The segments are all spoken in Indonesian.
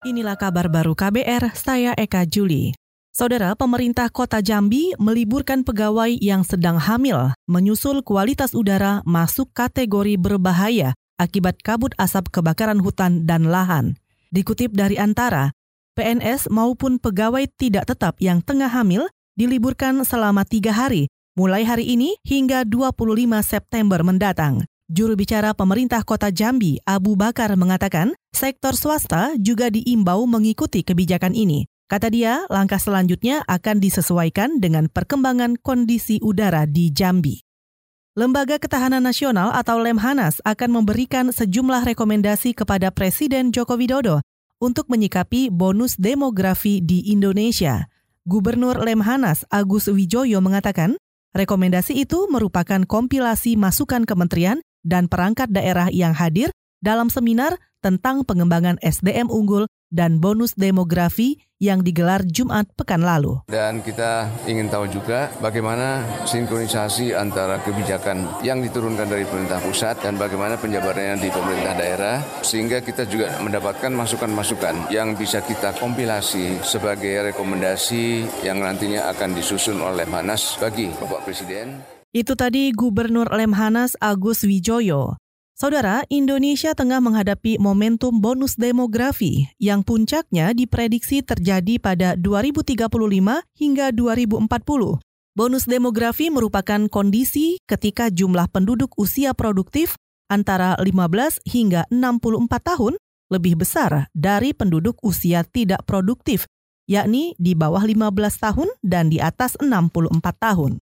Inilah kabar baru KBR, saya Eka Juli. Saudara, pemerintah kota Jambi meliburkan pegawai yang sedang hamil menyusul kualitas udara masuk kategori berbahaya akibat kabut asap kebakaran hutan dan lahan. Dikutip dari Antara, PNS maupun pegawai tidak tetap yang tengah hamil diliburkan selama tiga hari, mulai hari ini hingga 25 September mendatang. Juru bicara pemerintah kota Jambi, Abu Bakar, mengatakan sektor swasta juga diimbau mengikuti kebijakan ini. Kata dia, langkah selanjutnya akan disesuaikan dengan perkembangan kondisi udara di Jambi. Lembaga Ketahanan Nasional atau Lemhanas akan memberikan sejumlah rekomendasi kepada Presiden Joko Widodo untuk menyikapi bonus demografi di Indonesia. Gubernur Lemhanas Agus Wijoyo mengatakan, rekomendasi itu merupakan kompilasi masukan kementerian dan perangkat daerah yang hadir dalam seminar tentang pengembangan SDM unggul dan bonus demografi yang digelar Jumat pekan lalu. Dan kita ingin tahu juga bagaimana sinkronisasi antara kebijakan yang diturunkan dari pemerintah pusat dan bagaimana penjabarannya di pemerintah daerah sehingga kita juga mendapatkan masukan-masukan yang bisa kita kompilasi sebagai rekomendasi yang nantinya akan disusun oleh Manas bagi Bapak Presiden. Itu tadi Gubernur Lemhanas Agus Wijoyo. Saudara, Indonesia tengah menghadapi momentum bonus demografi yang puncaknya diprediksi terjadi pada 2035 hingga 2040. Bonus demografi merupakan kondisi ketika jumlah penduduk usia produktif antara 15 hingga 64 tahun lebih besar dari penduduk usia tidak produktif, yakni di bawah 15 tahun dan di atas 64 tahun.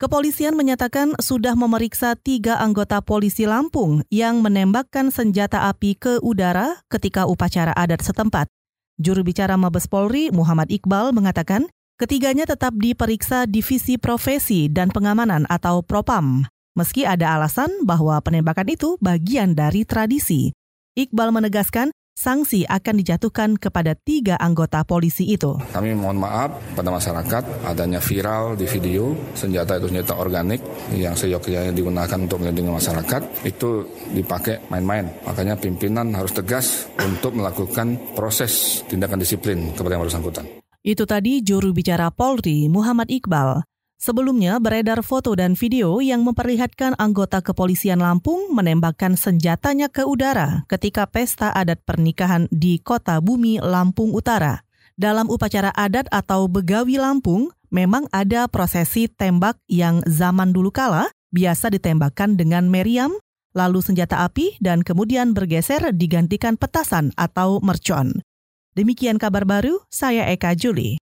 Kepolisian menyatakan sudah memeriksa tiga anggota polisi Lampung yang menembakkan senjata api ke udara ketika upacara adat setempat. Juru bicara Mabes Polri Muhammad Iqbal mengatakan ketiganya tetap diperiksa Divisi Profesi dan Pengamanan atau Propam, meski ada alasan bahwa penembakan itu bagian dari tradisi. Iqbal menegaskan sanksi akan dijatuhkan kepada tiga anggota polisi itu. Kami mohon maaf pada masyarakat adanya viral di video senjata itu senjata organik yang seyogyanya digunakan untuk melindungi masyarakat itu dipakai main-main. Makanya pimpinan harus tegas untuk melakukan proses tindakan disiplin kepada yang bersangkutan. Itu tadi juru bicara Polri Muhammad Iqbal. Sebelumnya beredar foto dan video yang memperlihatkan anggota kepolisian Lampung menembakkan senjatanya ke udara ketika pesta adat pernikahan di kota Bumi, Lampung Utara. Dalam upacara adat atau begawi Lampung, memang ada prosesi tembak yang zaman dulu kala biasa ditembakkan dengan meriam, lalu senjata api, dan kemudian bergeser digantikan petasan atau mercon. Demikian kabar baru, saya Eka Juli.